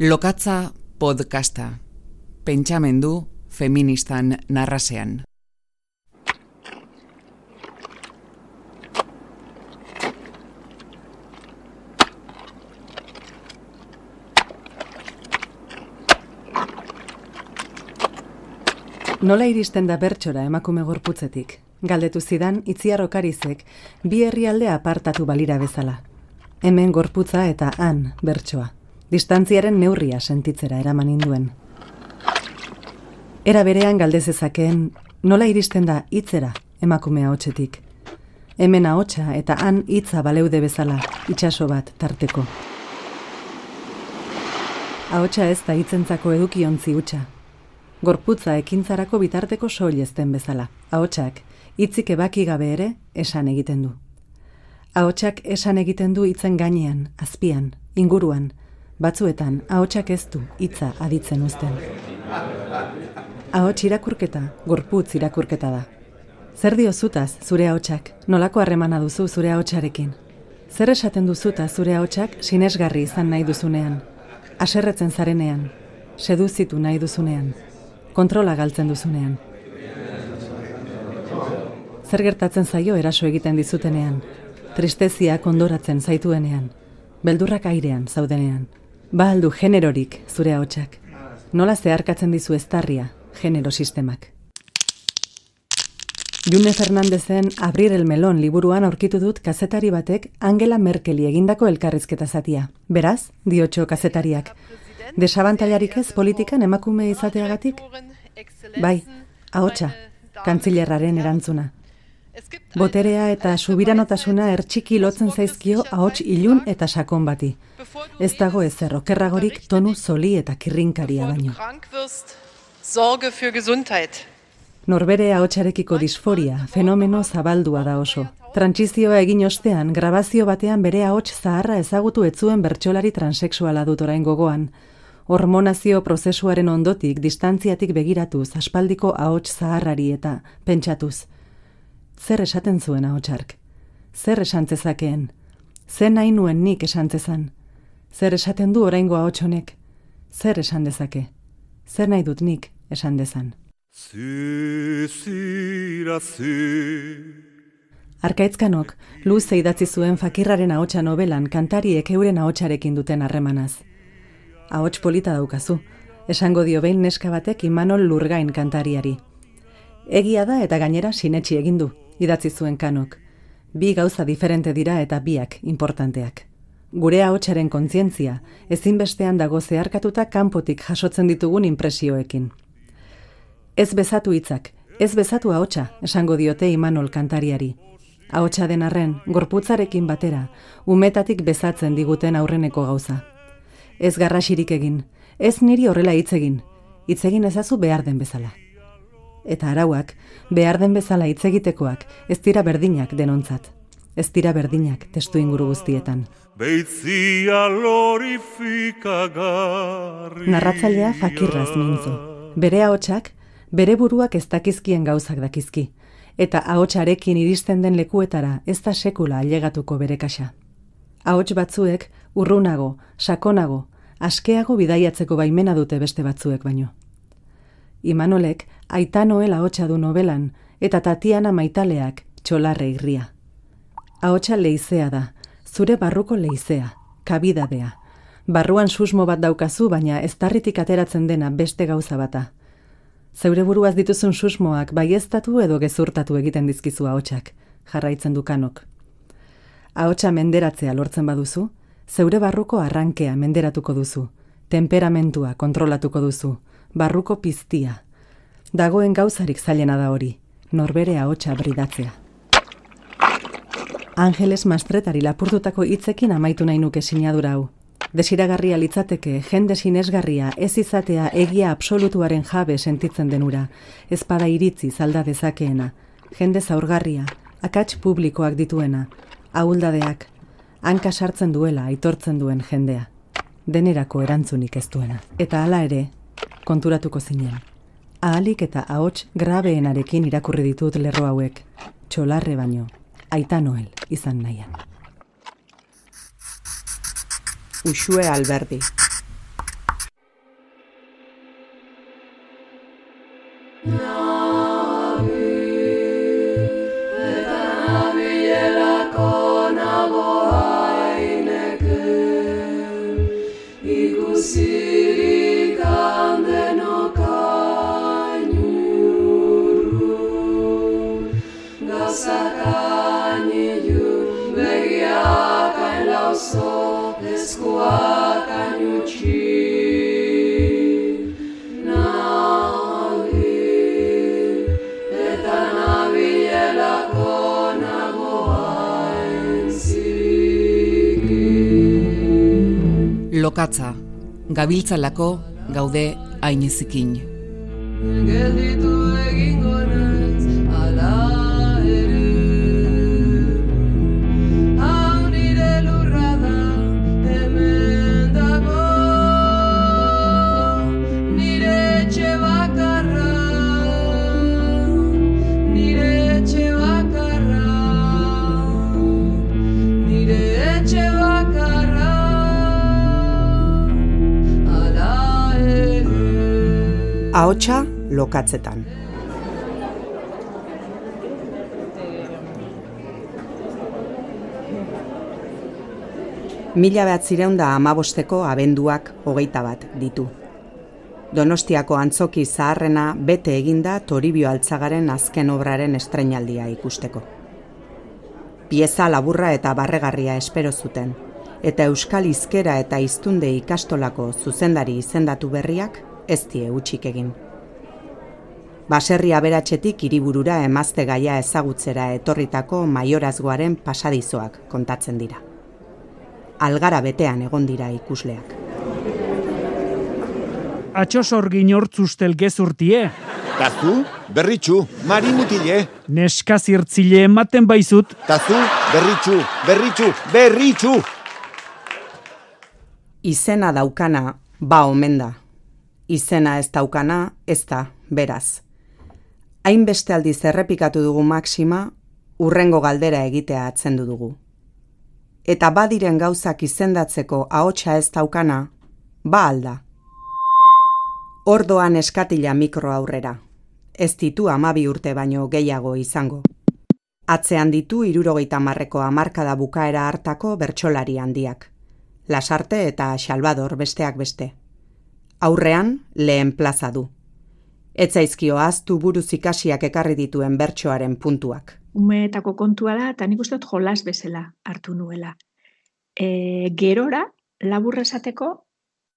Lokatza podcasta. Pentsamendu feministan narrasean. Nola iristen da bertxora emakume gorputzetik? Galdetu zidan itziarrokarizek bi herrialde apartatu balira bezala. Hemen gorputza eta han bertsoa distantziaren neurria sentitzera eraman induen. Era berean galdezezakeen nola iristen da hitzera emakumea hotxetik. Hemen ahotsa eta han hitza baleude bezala itsaso bat tarteko. Ahotsa ez da hitzentzako edukiontzi hutsa. Gorputza ekintzarako bitarteko soil ezten bezala. Ahotsak hitzik ebaki gabe ere esan egiten du. Ahotsak esan egiten du hitzen gainean, azpian, inguruan, batzuetan ahotsak ez du hitza aditzen uzten. Ahots irakurketa, gorputz irakurketa da. Zer dio zutaz zure ahotsak, nolako harremana duzu zure ahotsarekin? Zer esaten duzuta zure ahotsak sinesgarri izan nahi duzunean? Aserretzen zarenean, seduzitu nahi duzunean, kontrola galtzen duzunean. Zer gertatzen zaio eraso egiten dizutenean, tristezia kondoratzen zaituenean, beldurrak airean zaudenean. Ba aldu generorik zure ahotsak. Nola zeharkatzen dizu eztarria genero sistemak. June Fernandezen Abrir el Melon liburuan aurkitu dut kazetari batek Angela Merkeli egindako elkarrizketa zatia. Beraz, diotxo kazetariak. Desabantailarik ez politikan emakume izateagatik? Bai, ahotsa, kantzilerraren erantzuna. Boterea eta subiranotasuna ertxiki lotzen zaizkio ahots ilun eta sakon bati. Ez dago ez errokerragorik tonu zoli eta kirrinkaria baino. Norbere ahotsarekiko disforia, fenomeno zabaldua da oso. Trantsizioa egin ostean, grabazio batean bere ahots zaharra ezagutu etzuen bertsolari transexuala dut orain gogoan. Hormonazio prozesuaren ondotik, distantziatik begiratuz, aspaldiko ahots zaharrari eta pentsatuz zer esaten zuen ahotsark. Zer esan zezakeen? Zer nahi nuen nik esan zezan? Zer esaten du oraingo ahots Zer esan dezake? Zer nahi dut nik esan dezan? Arkaitzkanok, luze idatzi zuen fakirraren ahotsa nobelan kantariek euren ahotsarekin duten harremanaz. Ahots polita daukazu, esango dio behin neska batek Imanol Lurgain kantariari. Egia da eta gainera sinetsi egin du idatzi zuen kanok. Bi gauza diferente dira eta biak importanteak. Gure ahotsaren kontzientzia ezinbestean dago zeharkatuta kanpotik jasotzen ditugun impresioekin. Ez bezatu hitzak, ez bezatu ahotsa, esango diote Imanol kantariari. Ahotsa den arren, gorputzarekin batera, umetatik bezatzen diguten aurreneko gauza. Ez garrasirik egin, ez niri horrela hitz egin, hitz egin ezazu behar den bezala eta arauak, behar den bezala hitz egitekoak, ez dira berdinak denontzat. Ez dira berdinak testu inguru guztietan. Narratzailea fakirraz mintzu. Bere ahotsak, bere buruak ez dakizkien gauzak dakizki. Eta ahotsarekin iristen den lekuetara ez da sekula ailegatuko bere kasa. Ahots batzuek urrunago, sakonago, askeago bidaiatzeko baimena dute beste batzuek baino. Imanolek aita noela hotxa du nobelan, eta Tatiana maitaleak txolarre irria. Ahotsa leizea da, zure barruko leizea, kabidadea. Barruan susmo bat daukazu, baina ez tarritik ateratzen dena beste gauza bata. Zeure buruaz dituzun susmoak baieztatu edo gezurtatu egiten dizkizu ahotsak, jarraitzen dukanok. Ahotsa menderatzea lortzen baduzu, zeure barruko arrankea menderatuko duzu, temperamentua kontrolatuko duzu, barruko piztia, dagoen gauzarik zailena da hori, norbere ahotsa bridatzea. Angeles Mastretari lapurtutako hitzekin amaitu nahi nuke sinadura hau. Desiragarria litzateke, jende sinesgarria ez izatea egia absolutuaren jabe sentitzen denura, ezpada iritzi zalda dezakeena, jende zaurgarria, akats publikoak dituena, ahuldadeak, hanka sartzen duela aitortzen duen jendea, denerako erantzunik ez duena. Eta hala ere, konturatuko zinen ahalik eta ahots grabeenarekin irakurri ditut lerro hauek, txolarre baino, aita noel izan nahian. Uxue alberdi. Gabiltzalako gaude ainezikin. Gelditu egingo naiz, ala ere. Ahotsa lokatzetan. Mila da amabosteko abenduak hogeita bat ditu. Donostiako antzoki zaharrena bete eginda Toribio Altzagaren azken obraren estreinaldia ikusteko. Pieza laburra eta barregarria espero zuten, eta Euskal Hizkera eta Hiztunde ikastolako zuzendari izendatu berriak ez die utxik egin. Baserri aberatsetik hiriburura emazte gaia ezagutzera etorritako maiorazgoaren pasadizoak kontatzen dira. Algara betean egon dira ikusleak. Atxosorgin hortzustel gezurtie, Tazu, berritxu, marimutile. neska zirtzile ematen baizut, Tazu, berritxu, berritxu, berritxu. Izena daukana, ba omen da. Izena ez daukana, ez da, beraz. Hainbeste aldiz errepikatu dugu maksima, urrengo galdera egitea atzendu dugu. Eta badiren gauzak izendatzeko ahotsa ez daukana, ba alda. Ordoan eskatila mikro aurrera. Ez ditu amabi urte baino gehiago izango. Atzean ditu irurogeita marreko hamarkada bukaera hartako bertsolari handiak. Lasarte eta Salvador besteak beste. Aurrean lehen plaza du. Etzaizkio aztu buruz ikasiak ekarri dituen bertsoaren puntuak. umeetako kontua da, eta nik uste jolas bezala hartu nuela. E, gerora, labur esateko,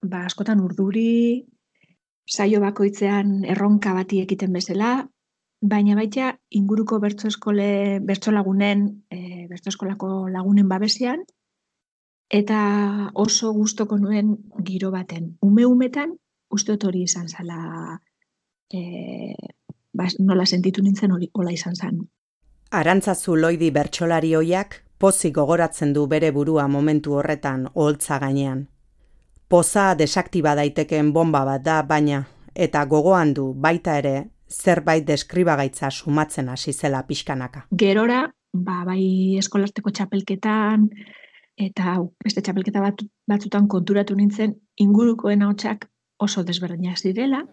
ba, askotan urduri, saio bakoitzean erronka bati ekiten bezala, baina baita inguruko bertso eskole, bertso lagunen, e, bertso eskolako lagunen babesian, eta oso gustoko nuen giro baten. Ume-umetan, uste dut hori izan zala, e, ba, nola sentitu nintzen hori hola izan zen. Arantzazu loidi bertsolari hoiak pozik gogoratzen du bere burua momentu horretan oholtza gainean. Poza desaktiba daitekeen bomba bat da, baina, eta gogoan du baita ere zerbait deskribagaitza sumatzen hasi zela pixkanaka. Gerora, ba, bai eskolarteko txapelketan, eta beste txapelketa bat, batzutan konturatu nintzen, ingurukoen ahotsak oso desberdinak zirela,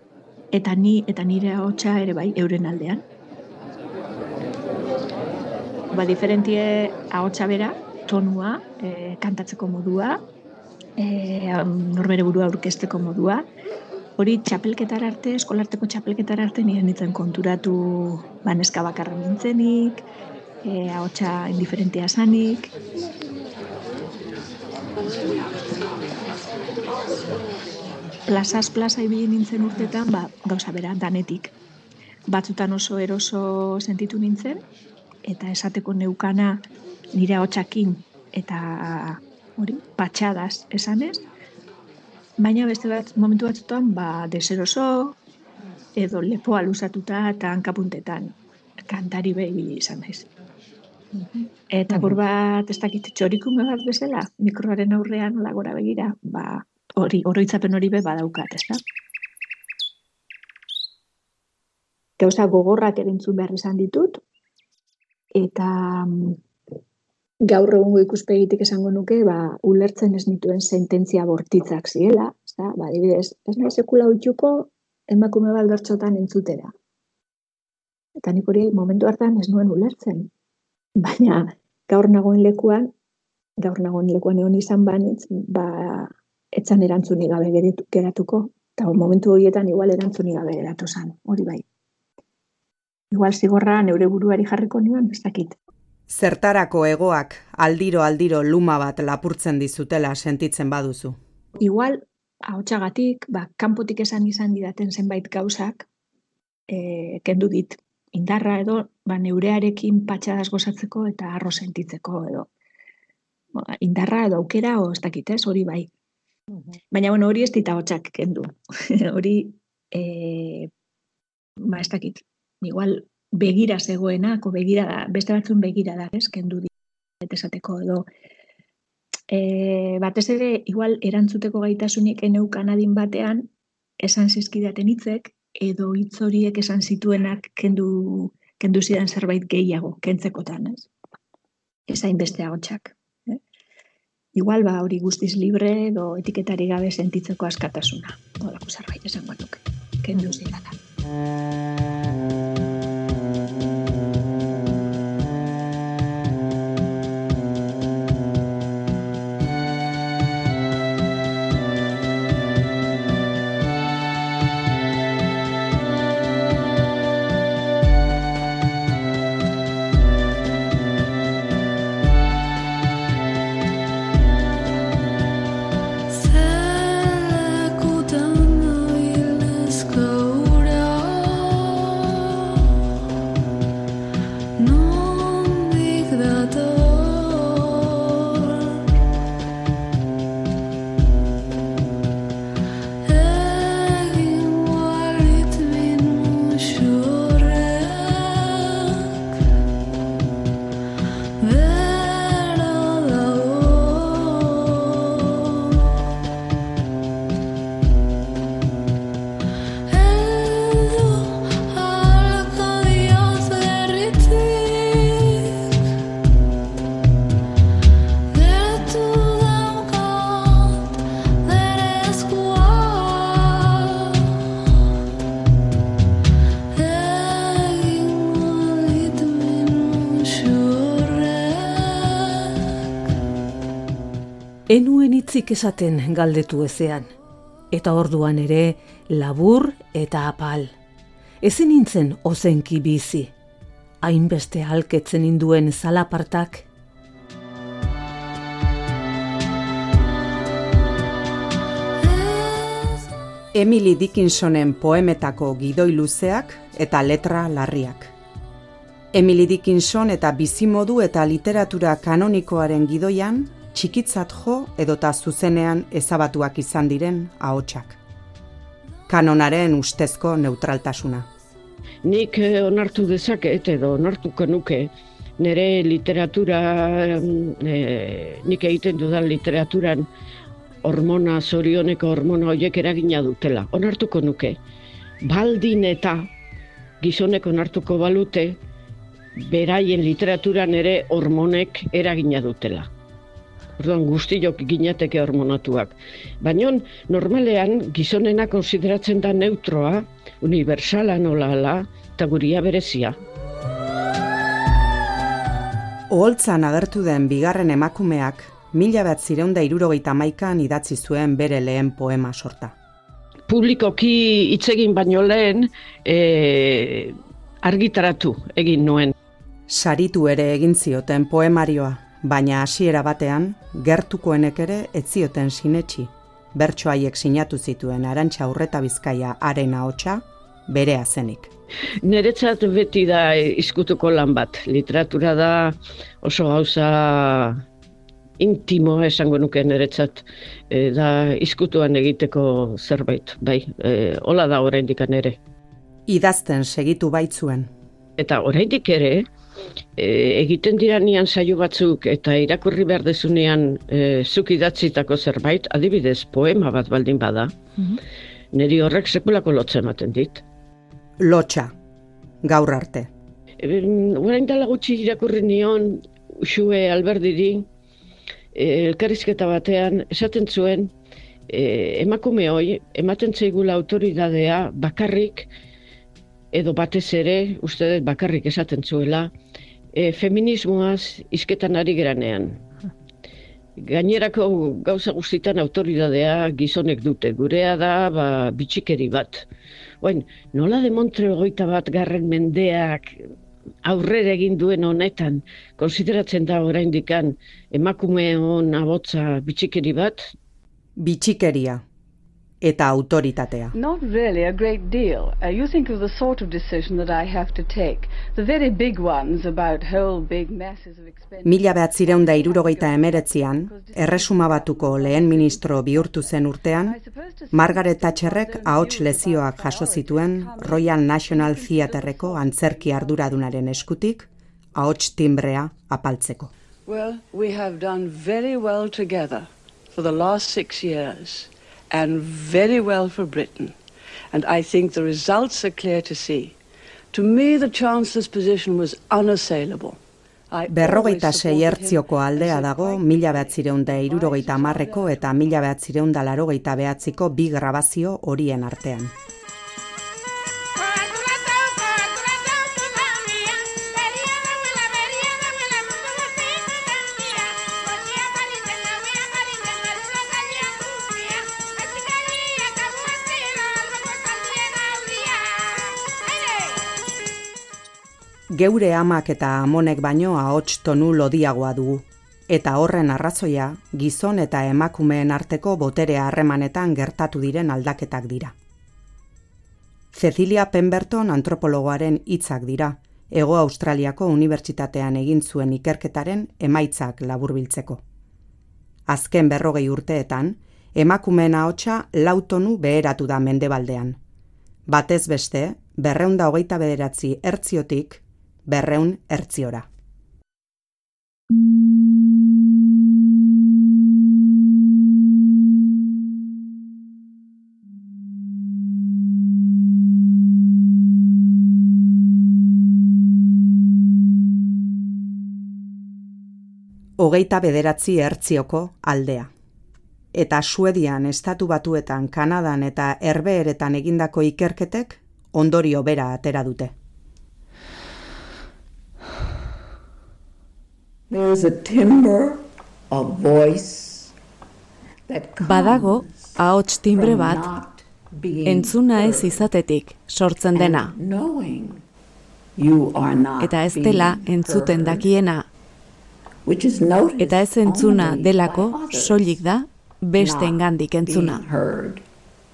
eta ni eta nire ahotsa ere bai euren aldean. Ba, diferentie ahotsa bera, tonua, e, kantatzeko modua, e, norbere burua aurkezteko modua, hori txapelketar arte, eskolarteko txapelketar arte nire nintzen konturatu baneska bakarra nintzenik, e, ahotsa indiferentea zanik, plazaz plaza ibili nintzen urtetan, ba, gauza bera, danetik. Batzutan oso eroso sentitu nintzen, eta esateko neukana nire hotxakin eta hori, patxadaz esanez, baina beste bat, momentu batzutan, ba, deseroso, edo lepoa luzatuta eta hankapuntetan kantari behi izan naiz. Eta gur bat, ez dakit, txorikume bat bezala, mikroaren aurrean nola gora begira, ba, hori, oroitzapen hori be badaukat, ez da? Gauza gogorrak erentzun behar izan ditut, eta mm, gaur egungo ikuspegitik esango nuke, ba, ulertzen ez nituen sententzia bortitzak ziela, ez da? Ba, adibidez, ez nahi sekula utxuko emakume bat bertxotan entzutera. Eta nik hori momentu hartan ez nuen ulertzen. Baina gaur nagoen lekuan, gaur nagoen lekuan egon izan banitz, ba, etzan erantzunik gabe geratuko, eta momentu horietan igual erantzunik gabe geratu zen, hori bai. Igual zigorra neure buruari jarriko nion, ez dakit. Zertarako egoak aldiro aldiro luma bat lapurtzen dizutela sentitzen baduzu. Igual, ahotsagatik, ba, kanpotik esan izan didaten zenbait gauzak, e, kendu dit indarra edo, ba, neurearekin patxadaz gozatzeko eta arro sentitzeko edo. Ba, indarra edo aukera, o ez dakit ez, hori bai. Baina, bueno, hori ez dit ahotsak kendu. hori, e, ba, ez dakit, igual begira zegoenak, o begira da, beste batzun begira da, ez, kendu esateko edo, e, batez ere, igual erantzuteko gaitasunik eneukan adin batean, esan zizkidaten hitzek, edo hitz horiek esan zituenak kendu, kendu zidan zerbait gehiago, kentzekotan, ez? Ez hainbeste agotxak. Eh? Igual, ba, hori guztiz libre edo etiketari gabe sentitzeko askatasuna. Horako zerbait esan batuk, kendu zidana. Enuen hitzik esaten galdetu ezean. Eta orduan ere labur eta apal. Ezin nintzen ozenki bizi. Hainbeste halketzen induen zalapartak. Emily Dickinsonen poemetako gidoi luzeak eta letra larriak. Emily Dickinson eta bizimodu eta literatura kanonikoaren gidoian txikitzat jo edota zuzenean ezabatuak izan diren ahotsak. Kanonaren ustezko neutraltasuna. Nik eh, onartu dezaket edo onartuko nuke nire literatura, eh, nik egiten dudan literaturan hormona, zorioneko hormona horiek eragina dutela. Onartuko nuke. Baldin eta gizonek onartuko balute, beraien literaturan ere hormonek eragina dutela. Orduan guztiok ginateke hormonatuak. Baina normalean gizonena konsideratzen da neutroa, universala nola ala, eta guria berezia. Oholtzan agertu den bigarren emakumeak mila bat zireunda irurogeita maikan idatzi zuen bere lehen poema sorta. Publikoki hitz egin baino lehen e, argitaratu egin nuen. Saritu ere egin zioten poemarioa, baina hasiera batean gertukoenek ere ez zioten sinetsi. Bertso haiek sinatu zituen Arantxa Urreta Bizkaia haren ahotsa berea zenik. Niretzat beti da izkutuko lan bat. Literatura da oso gauza intimoa esango nuke niretzat e, da izkutuan egiteko zerbait, bai, e, hola da oraindik ere. Idazten segitu baitzuen. Eta oraindik ere, e, egiten diranian saio batzuk eta irakurri behar dezunean e, zuk idatzitako zerbait, adibidez poema bat baldin bada, niri horrek sekulako lotza ematen dit. Lotxa, gaur arte. Em, Orain dela gutxi irakurri nion Uxue Alberdiri e, elkarrizketa batean esaten zuen e, emakume hoi ematen zaigula autoridadea bakarrik edo batez ere, uste dut bakarrik esaten zuela, e, feminismoaz izketan ari geranean. Gainerako gauza guztitan autoridadea gizonek dute. Gurea da ba, bitxikeri bat. Oain, nola demontre hogeita bat garren mendeak aurrera egin duen honetan, konsideratzen da oraindikan emakume hon abotza bitxikeri bat? Bitxikeria eta autoritatea. Not really a great deal. Uh, you think of the sort of decision that I have to take. The very big ones about whole big masses of expenditure. Mila behatzireun da irurogeita emeretzian, erresuma batuko lehen ministro bihurtu zen urtean, Margaret Thatcherrek ahots lezioak jaso zituen Royal National Theaterreko antzerki arduradunaren eskutik, ahots timbrea apaltzeko. Well, we have done very well together for the last six years, and very well for Britain. And I think the results are clear to see. To me, the Chancellor's position was unassailable. Berrogeita sei ertzioko aldea dago mila behatzireun da irurogeita hamarreko eta mila behatzireun da larogeita behatziko bi grabazio horien artean. Geure amak eta amonek baino ahots tonu lodiagoa dugu. Eta horren arrazoia, gizon eta emakumeen arteko botere harremanetan gertatu diren aldaketak dira. Cecilia Pemberton antropologoaren hitzak dira, Ego Australiako Unibertsitatean egin zuen ikerketaren emaitzak laburbiltzeko. Azken berrogei urteetan, emakumeen ahotsa lau tonu beheratu da mendebaldean. Batez beste, berreun da hogeita bederatzi ertziotik, berreun ertziora. Hogeita bederatzi ertzioko aldea. Eta Suedian, Estatu Batuetan, Kanadan eta Herbeeretan egindako ikerketek ondorio bera atera dute. There's a timbre of voice that comes Badago ahots timbre from bat not being entzuna ez izatetik sortzen dena and knowing you are not eta ez dela being entzuten heard, dakiena eta ez entzuna delako soilik da besteengandik entzuna. being heard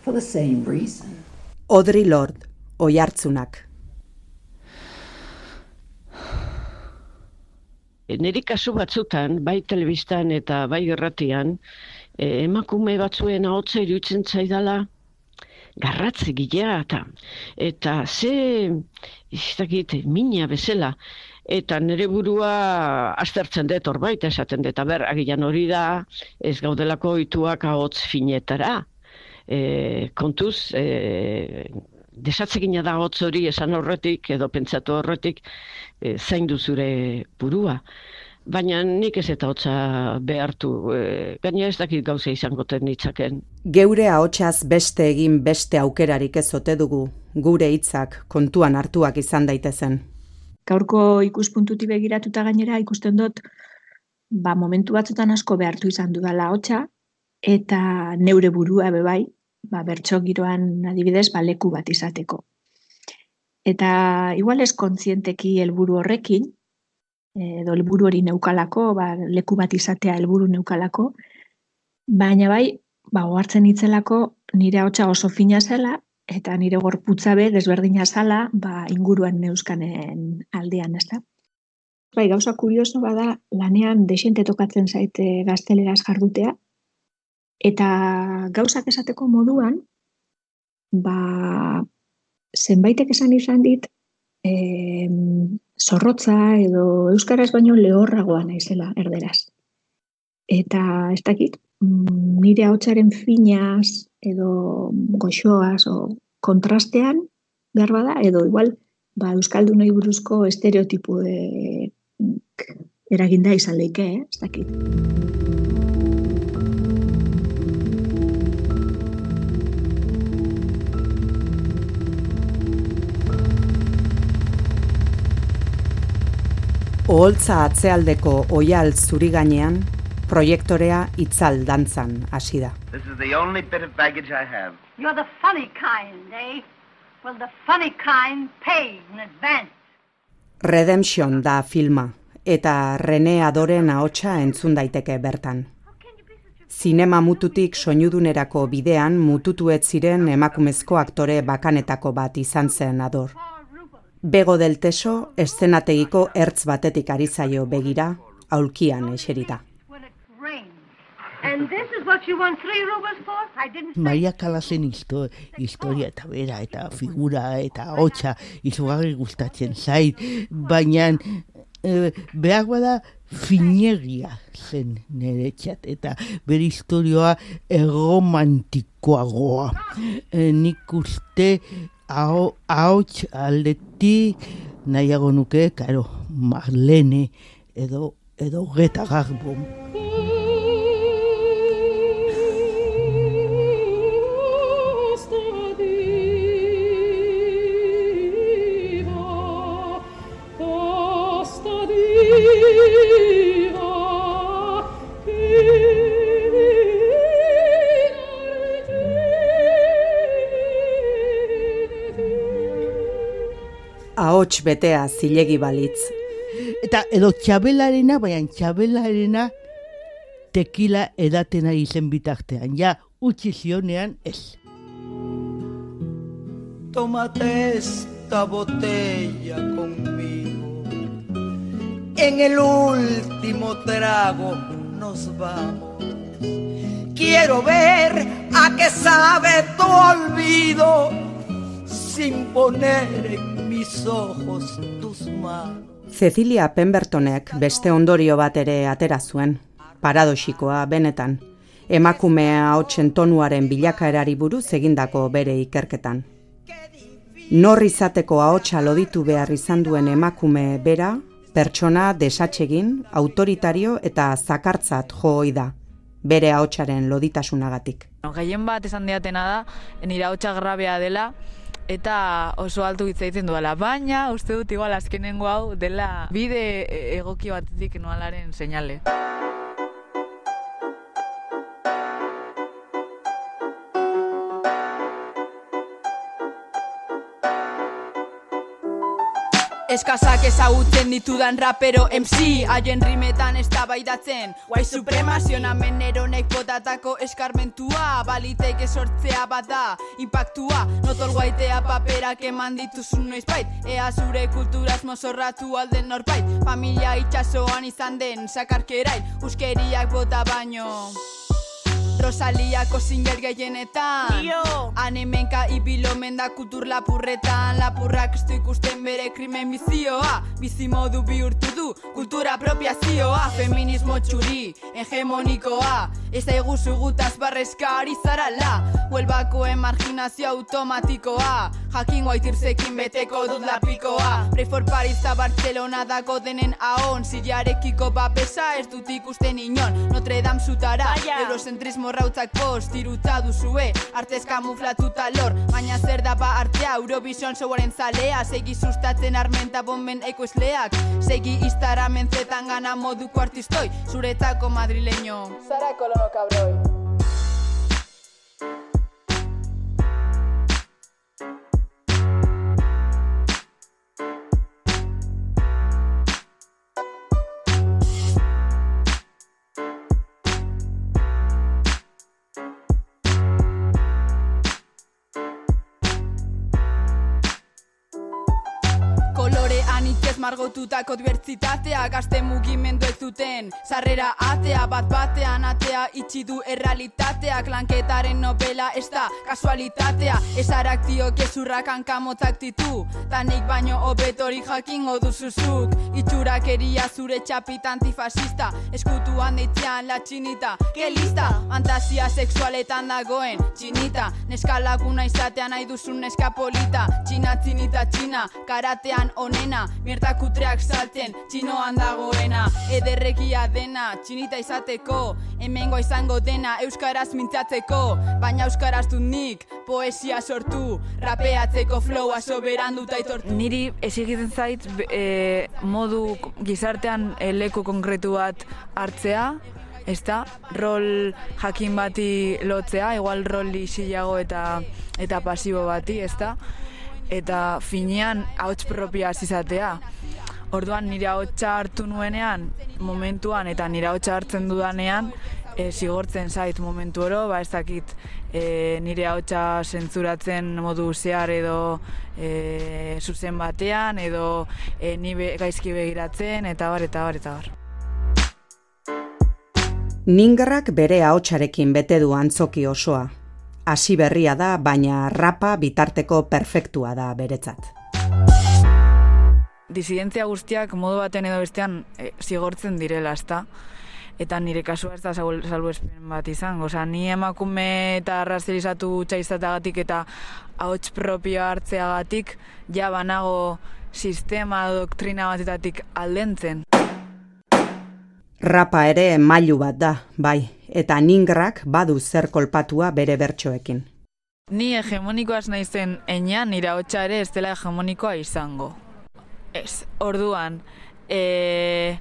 for the same reason. Audrey Lord, oihartzunak. Neri kasu batzutan, bai telebistan eta bai irratian, eh, emakume batzuen ahotsa iruditzen zaidala garratze gilea eta eta ze ez dakit mina bezala eta nire burua aztertzen dut horbait esaten dut, ber, agian hori da ez gaudelako ituak ahots finetara. E, kontuz, e, desatzegina da hotz hori esan horretik edo pentsatu horretik e, zaindu zure burua. Baina nik ez eta hotza behartu, e, gaina ez dakit gauza izango ten nitzaken. Geure ahotsaz beste egin beste aukerarik ez ote dugu, gure hitzak kontuan hartuak izan daitezen. Gaurko ikuspuntuti begiratuta gainera ikusten dut ba, momentu batzutan asko behartu izan dudala hotza eta neure burua be bai, ba, bertso giroan adibidez ba, leku bat izateko. Eta igual ez kontzienteki helburu horrekin, edo helburu hori neukalako, ba, leku bat izatea helburu neukalako, baina bai, ba, ohartzen itzelako nire ahotsa oso fina zela, eta nire gorputza be desberdina zala, ba, inguruan neuskanen aldean, ezta? Bai, gauza kurioso bada, lanean desente tokatzen zaite gazteleraz jardutea, eta gauzak esateko moduan, ba, zenbaitek esan izan dit, em, zorrotza edo euskaraz baino lehorragoa naizela erderaz. Eta ez dakit, mm, nire ahotsaren finaz edo goxoaz o kontrastean behar bada, edo igual ba, euskaldunei buruzko estereotipo eraginda izan leike, eh? ez dakit. Oholtza atzealdeko oial zuri gainean, Proiektorea itzal dantzan hasi da. This is the only bit of baggage I have. You're the funny kind, eh? Well, the funny kind pays in advance. Redemption da filma, eta Rene Adoren ahotsa entzun daiteke bertan. Zinema mututik soinudunerako bidean mututu ez ziren emakumezko aktore bakanetako bat izan zen Ador. Bego del Teso eszenategiko ertz batetik ari zaio begira, aulkian eserita. Maria Kalasen histo, historia eta bera eta figura eta hotxa izugarri gustatzen zait, baina e, behar bada finegia zen niretzat eta bere historioa erromantikoagoa. E, nik uste ahots aldetik nahiago nuke, karo, Marlene edo edo Greta Garbo. Ahots betea zilegi balitz. Eta edo txabelarena, baina txabelarena tekila edaten ari zen bitartean. Ja, utzi zionean ez. Tómate esta botella conmigo. En el último trago nos vamos. Quiero ver a qué sabe tu olvido sin poner en mis ojos tus manos. Cecilia Pembertonek beste ondorio bat ere atera zuen, paradoxikoa benetan, emakumea hotsen tonuaren bilakaerari buruz egindako bere ikerketan. Nor izateko ahotsa loditu behar izan duen emakume bera, pertsona desatsegin, autoritario eta zakartzat jo da, bere ahotsaren loditasunagatik. No, Gehien bat esan diatena da, nire hotxa grabea dela, eta oso altu hitz egiten duela. Baina, uste dut igual azkenengo hau dela bide e- egoki batetik noalaren seinale. Eskazak ezagutzen ditudan rapero MC Haien rimetan eztabaidatzen White supremazionamen eronek botatako eskarmentua. Baliteke sortzea bada impactua. Notol guaitea paperak eman dituzun noizbait. Ea zure kulturaz mozorratu alden norbait. Familia itxasoan izan den sakarkerain. Uskeriak bota baino Rosaliako zinger gehienetan. Anemenka ibilomen da kultur lapurretan. Lapurrak ez du ikusten bere krimen bizioa. Bizimodu bihurtu du kultura apropiazioa. Feminismo txuri, hegemonikoa. Ez aiguzu gutaz barrezka ari zarala. Huelbako emarginazio automatikoa Jakin guaitirzekin beteko dut lapikoa. Pray for Paris eta Barcelona dago denen ahon. Siriarekiko babesa ez dut ikusten inon. Notre Dame zutara, eurocentrismo rautzak post Tirutza duzue, artez kamuflatuta lor Baina zer da ba artea, Eurovision showaren zalea Segi sustatzen armenta bomben ekoizleak. Segi iztaramen zetan gana moduko artistoi Zuretzako madrileño. Zara kolono kabroi margotutako dibertsitatea Gazte mugimendu ez duten. Sarrera atea bat batean atea Itxi du errealitateak. Lanketaren novela ez da kasualitatea. Esarak dio kezurrak hankamotzak ditu. Tanik baino hobetorik jakingo duzuzuk Itxurakeria zure txapita antifasista. Eskutuan deitzean la txinita. Ke lista, fantasia sexualetan dagoen Txinita, neska laguna izatea nahi duzun neska polita. Txina, txinita, txina, karatean onena. Mierta kutreak salten, txinoan dagoena. Ederrekia dena, txinita izateko. Hemengo izango dena, euskaraz mintzatzeko. Baina euskaraz dut nik, poesia sortu. Rapeatzeko flowa soberan dut aitortu. Niri ez egiten zait e, modu gizartean e, leku konkretu bat hartzea ez da, rol jakin bati lotzea, igual rol isilago eta eta pasibo bati, ez da, eta finean ahots propia izatea. Orduan nire ahotsa hartu nuenean, momentuan, eta nire ahotsa hartzen dudanean, e, zigortzen zait momentu oro, ba ez dakit e, nire ahotsa zentzuratzen modu zehar edo e, zuzen batean, edo e, ni be, gaizki begiratzen, eta bar, eta bar, eta bar. Ningarrak bere ahotsarekin bete du antzoki osoa. Hasi berria da, baina rapa bitarteko perfektua da beretzat. Disidentzia guztiak modu baten edo bestean e, zigortzen direla, ezta? Eta nire kasua ez da salbu- salbuespen bat izango. Osea, ni emakume eta razializatu hutsa izatagatik eta ahots propio hartzeagatik ja banago sistema doktrina batetatik aldentzen. Rapa ere mailu bat da, bai, eta ningrak badu zer kolpatua bere bertsoekin. Ni hegemonikoaz naizen enean nire ahotsa ere ez dela hegemonikoa izango. Ez, orduan, e,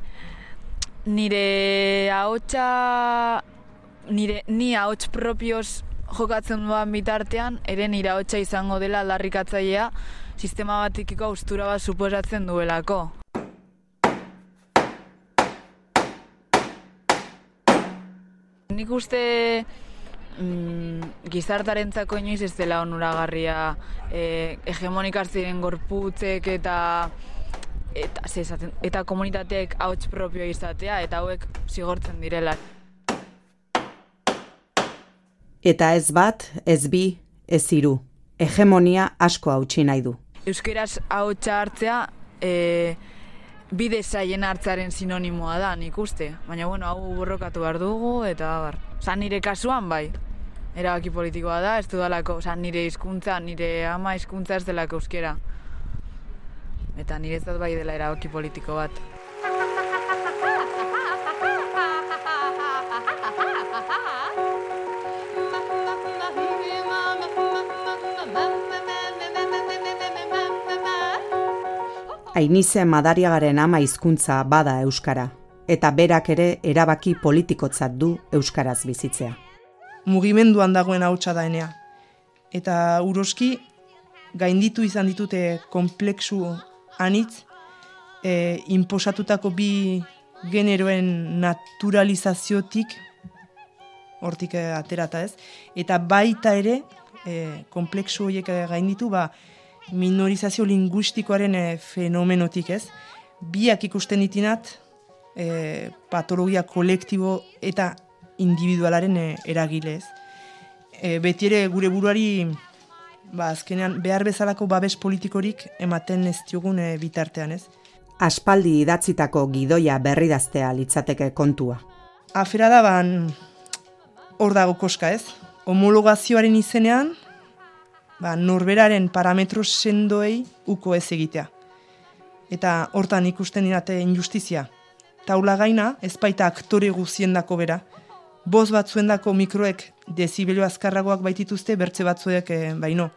nire ahotsa, nire, ni ahots propioz jokatzen duan bitartean, ere nire ahotsa izango dela aldarrikatzailea, sistema batikiko austura bat suposatzen duelako. Nik uste mm, gizartarentzako inoiz ez dela onuragarria e, hegemonikar ziren gorputzek eta eta, ze esaten, eta komunitateek ahots propio izatea eta hauek zigortzen direla. Eta ez bat, ez bi, ez hiru. Hegemonia asko hautsi nahi du. Euskeraz ahotsa hartzea e, bide zaien hartzaren sinonimoa da, nik uste. Baina, bueno, hau borrokatu behar dugu, eta bar. Osa, nire kasuan bai, erabaki politikoa da, ez dudalako, osa, nire hizkuntza, nire ama hizkuntza ez delako euskera. Eta nire ez bai dela erabaki politiko bat. Ainize madariagaren ama hizkuntza bada euskara, eta berak ere erabaki politikotzat du euskaraz bizitzea. mugimenduan dagoen hautsa da enea. Eta uroski gainditu izan ditute kompleksu anitz e, inposatutako bi generoen naturalizaziotik hortik eh, aterata ez. Eta baita ere e, kompleksu horiek eh, gainditu ba, minorizazio linguistikoaren e, fenomenotik ez. Biak ikusten ditinat e, patologia kolektibo eta individualaren e, eragilez. E, beti ere gure buruari ba, azkenean behar bezalako babes politikorik ematen ez diogun e, bitartean ez. Aspaldi idatzitako gidoia berridaztea litzateke kontua. Afera da ban hor dago koska ez. Homologazioaren izenean ba, norberaren parametro sendoei uko ez egitea. Eta hortan ikusten dirate injustizia. Taula gaina, ez baita aktore guziendako bera. Boz batzuendako mikroek dezibelio azkarragoak baitituzte, bertze batzuek eh, baino.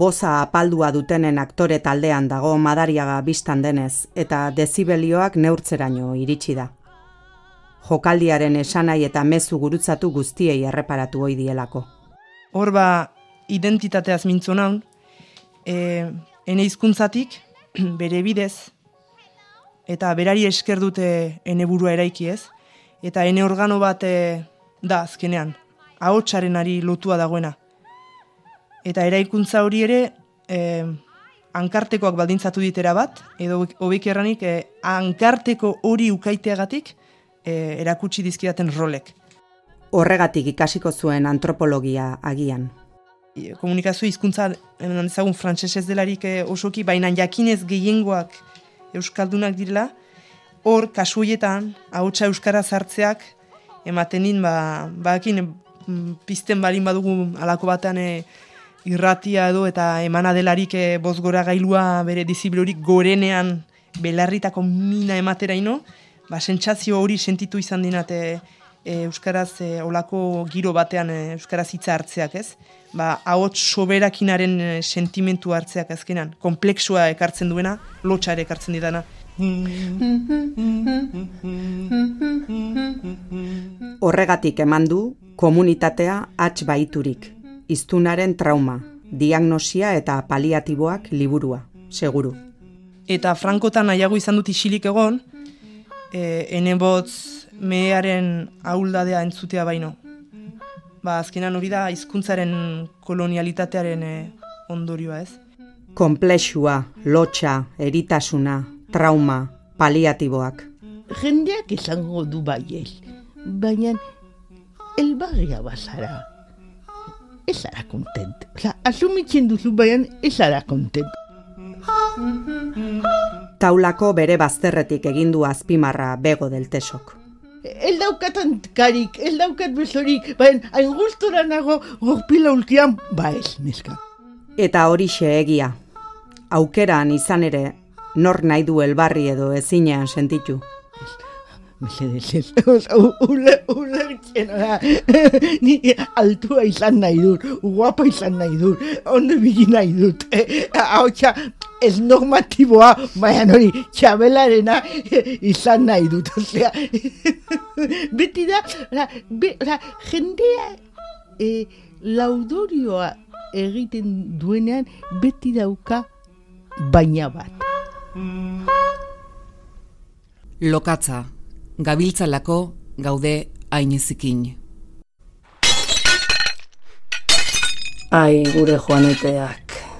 Boza apaldua dutenen aktore taldean dago madariaga bistan denez, eta dezibelioak neurtzeraino iritsi da. Jokaldiaren esanai eta mezu gurutzatu guztiei erreparatu ohi dielako. Hor ba, identitateaz mintzo naun, e, ene hizkuntzatik bere bidez, eta berari esker dute ene burua eraiki ez, eta ene organo bat e, da azkenean, ahotsarenari lotua dagoena. Eta eraikuntza hori ere, e, ankartekoak baldintzatu ditera bat, edo hobeki erranik, e, ankarteko hori ukaiteagatik e, erakutsi dizkidaten rolek. Horregatik ikasiko zuen antropologia agian. komunikazio hizkuntza eman dezagun frantsesez delarik eh, osoki, baina jakinez gehiengoak euskaldunak direla, hor kasu horietan ahotsa euskara sartzeak ematen din ba bakin mm, pizten balin badugu alako batean eh, irratia edo eta emana delarik e, bozgora gailua bere diziblorik gorenean belarritako mina emateraino, ba sentsazio hori sentitu izan dinate e, euskaraz e, olako giro batean e, euskaraz hitza hartzeak, ez? Ba, ahots soberakinaren e, sentimentu hartzeak azkenan, komplexua ekartzen duena, lotxa ere ekartzen didana. Horregatik eman du komunitatea atx baiturik, iztunaren trauma, diagnosia eta paliatiboak liburua, seguru. Eta frankotan nahiago izan dut isilik egon, e, enebotz mehearen ahuldadea entzutea baino. Ba, azkenan hori da hizkuntzaren kolonialitatearen e, ondorioa ez. Konplexua, lotxa, eritasuna, trauma, paliatiboak. Jendeak izango du baiel, baina elbarria bazara. Ez zara kontent. Osa, asumitzen duzu baina ez zara kontent. Taulako bere bazterretik egin du azpimarra bego del tesok. El daukat antkarik, el daukat besorik, baina hain gustora nago gorpila ulkian, ba ez, neska. Eta horixe egia. Aukeran izan ere, nor nahi du elbarri edo ezinean sentitu. Mesedez ez, oza, ule, ulertzen, oza, ni altua izan nahi dut, guapa izan nahi dut, ondo bigi nahi dut, eh, hau txa, ez normatiboa, baina hori, txabelarena izan nahi dut, osea, beti da, oza, be, oza, jendea, eh, laudorioa egiten duenean, beti dauka baina bat. Lokatza, gabiltzalako gaude ainezikin. Ai, gure joaneteak.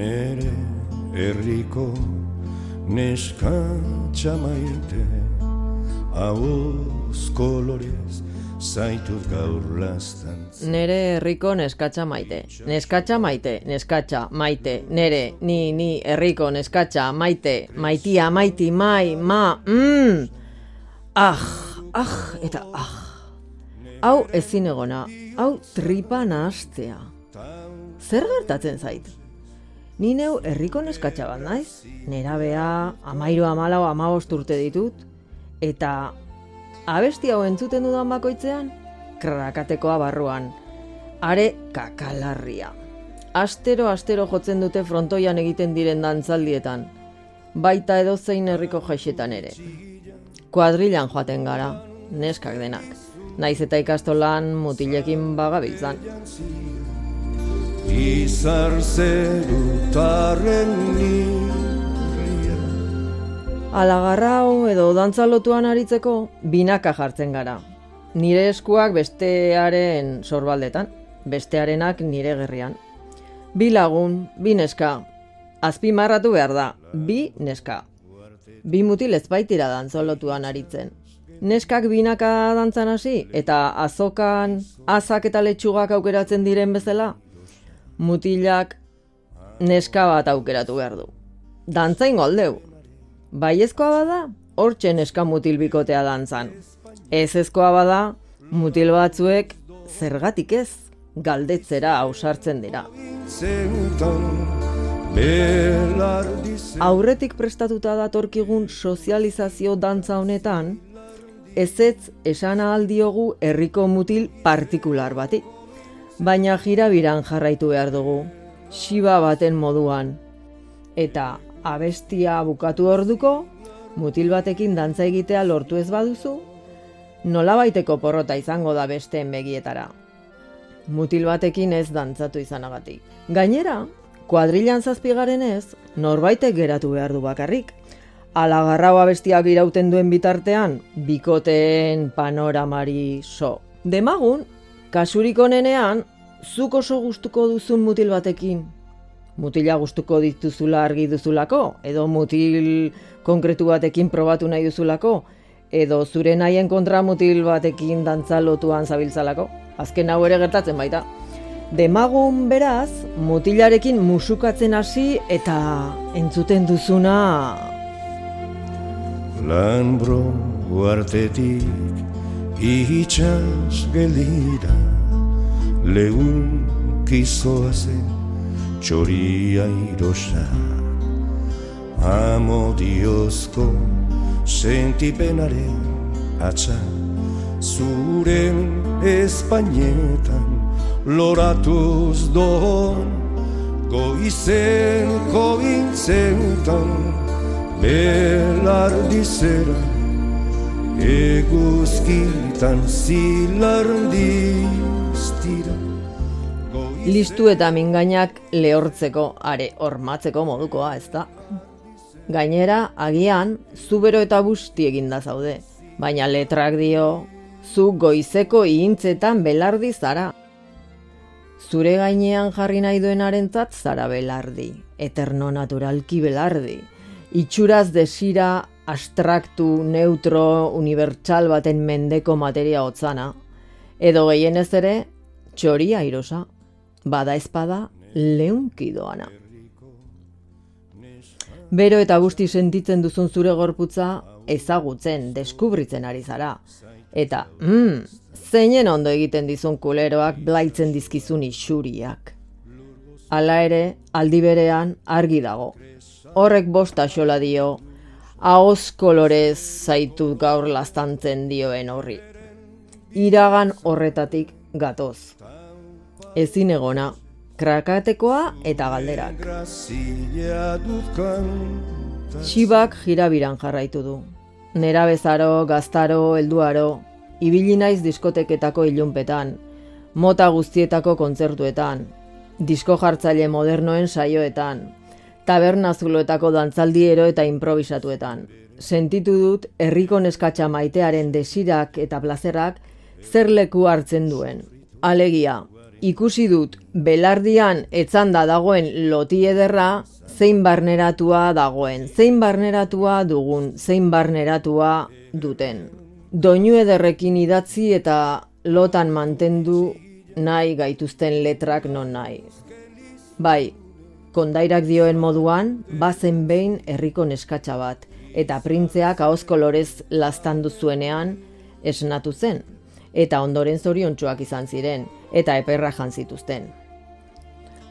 Nere herriko neskatxa maite Ahoz kolorez zaitut gaur lastantz Nere herriko neskatxa maite. Neskatxa maite, neskatxa maite. Nere, ni, ni, herriko neskatxa maite. Maitia, maiti, mai, ma, mm. Ah, ah, eta ah. Hau ezin egona, hau tripa nahastea. Zer gertatzen zait? Ni neu herriko neskatxa bat naiz, nerabea, amairu amalau amabost urte ditut, eta abesti hau entzuten dudan bakoitzean, krakatekoa barruan, are kakalarria. Astero astero jotzen dute frontoian egiten diren dantzaldietan, baita edozein herriko jaixetan ere. Kuadrilan joaten gara, neskak denak, naiz eta ikastolan mutilekin bagabiltzan. Izar zerutaren nirria Alagarrau edo dantzalotuan aritzeko binaka jartzen gara. Nire eskuak bestearen sorbaldetan, bestearenak nire gerrian. Bi lagun, bi neska. Azpimarratu behar da, bi neska. Bi mutil ez baitira dantzalotuan aritzen. Neskak binaka dantzan hasi eta azokan azak eta letxugak aukeratzen diren bezala, mutilak neska bat aukeratu behar du. Dantza ingo aldeu. Baiezkoa bada, hortxe neska mutil bikotea dantzan. Ez ezkoa bada, mutil batzuek zergatik ez galdetzera ausartzen dira. Aurretik prestatuta datorkigun sozializazio dantza honetan, ezetz esan ahal diogu herriko mutil partikular bati. Baina jirabiran jarraitu behar dugu, xiba baten moduan. Eta abestia bukatu orduko, mutil batekin dantza egitea lortu ez baduzu, nolabaiteko porrota izango da besteen begietara. Mutil batekin ez dantzatu izanagatik. Gainera, kuadrilan zazpigaren ez, norbaitek geratu behar du bakarrik. Alagarrau abestiak irauten duen bitartean, bikoteen panoramari so. Demagun, kasurik onenean, zuk oso gustuko duzun mutil batekin. Mutila gustuko dituzula argi duzulako, edo mutil konkretu batekin probatu nahi duzulako, edo zure nahien kontra mutil batekin dantza lotuan zabiltzalako. Azken hau ere gertatzen baita. Demagun beraz, mutilarekin musukatzen hasi eta entzuten duzuna Lanbro uartetik itxas geldira Leun kizoa zen txoria irosa. Amodiozko sentipenaren atxa zuren espainetan loratuz doon goizen kointzentan belardizera eguzkitan zilardiz dira Listu eta mingainak lehortzeko, are hormatzeko modukoa, ez da? Gainera, agian, zubero eta busti eginda zaude, baina letrak dio, zu goizeko ihintzetan belardi zara. Zure gainean jarri nahi duenarentzat zara belardi, eterno naturalki belardi. Itxuraz desira abstraktu, neutro, unibertsal baten mendeko materia hotzana. Edo gehienez ere, txoria irosa, bada espada leunki doana. Bero eta guzti sentitzen duzun zure gorputza ezagutzen, deskubritzen ari zara. Eta, mm, zeinen ondo egiten dizun kuleroak blaitzen dizkizun isuriak. Hala ere, aldi berean argi dago. Horrek bosta xola dio, ahoz kolorez zaitu gaur lastantzen dioen horri. Iragan horretatik gatoz. Ezin egona, krakatekoa eta galderak. Xibak jirabiran jarraitu du. Nera bezaro, gaztaro, helduaro, ibili naiz diskoteketako ilunpetan, mota guztietako kontzertuetan, disko jartzaile modernoen saioetan, tabernazuloetako dantzaldiero eta improvisatuetan. Sentitu dut herriko neskatxa maitearen desirak eta plazerak zer leku hartzen duen. Alegia, ikusi dut belardian etzanda dagoen loti ederra, zein barneratua dagoen, zein barneratua dugun, zein barneratua duten. Doinu ederrekin idatzi eta lotan mantendu nahi gaituzten letrak non nahi. Bai, kondairak dioen moduan, bazen behin herriko neskatxa bat, eta printzeak ahozko kolorez lastandu zuenean esnatu zen, eta ondoren zoriontsuak izan ziren, eta eperra jan zituzten.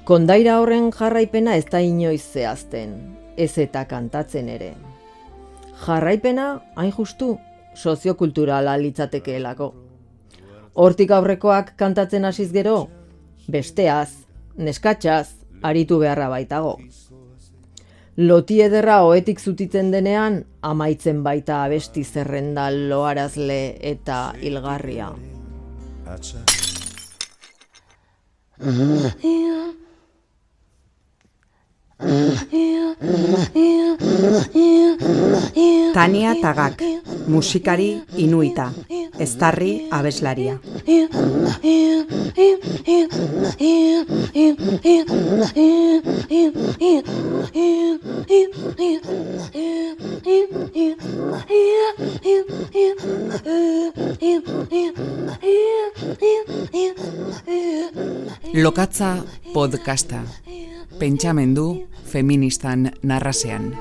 Kondaira horren jarraipena ez da inoiz zehazten, ez eta kantatzen ere. Jarraipena, hain justu, soziokulturala litzatekeelako. Hortik aurrekoak kantatzen hasiz gero, besteaz, neskatxaz, aritu beharra baitago. Loti ederra oetik zutitzen denean, amaitzen baita abesti zerrenda loarazle eta hilgarria. Tania Tagak, musikari inuita, eztarri abeslaria. Lokatza podcasta. Pentsamendu feministan narrasean.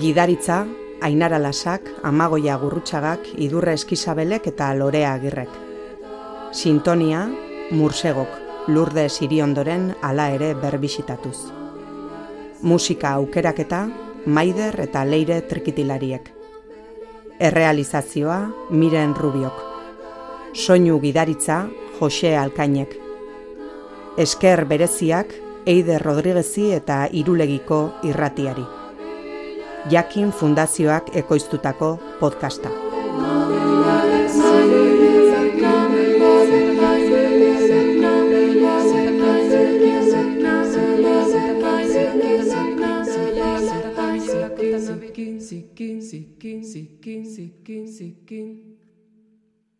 Gidaritza, Ainara Lasak, Amagoia Gurrutxagak, Idurra Eskizabelek eta Lorea Agirrek. Sintonia, Mursegok, Lurde Siriondoren ala ere berbisitatuz. Musika aukeraketa, Maider eta Leire Trikitilariek. Errealizazioa, Miren Rubiok. Soinu gidaritza, Jose Alkainek. Esker bereziak, Eider Rodriguezi eta Irulegiko irratiari. Jakin Fundazioak ekoiztutako podcasta. Zikin, zikin, zikin, zikin, zikin, zikin.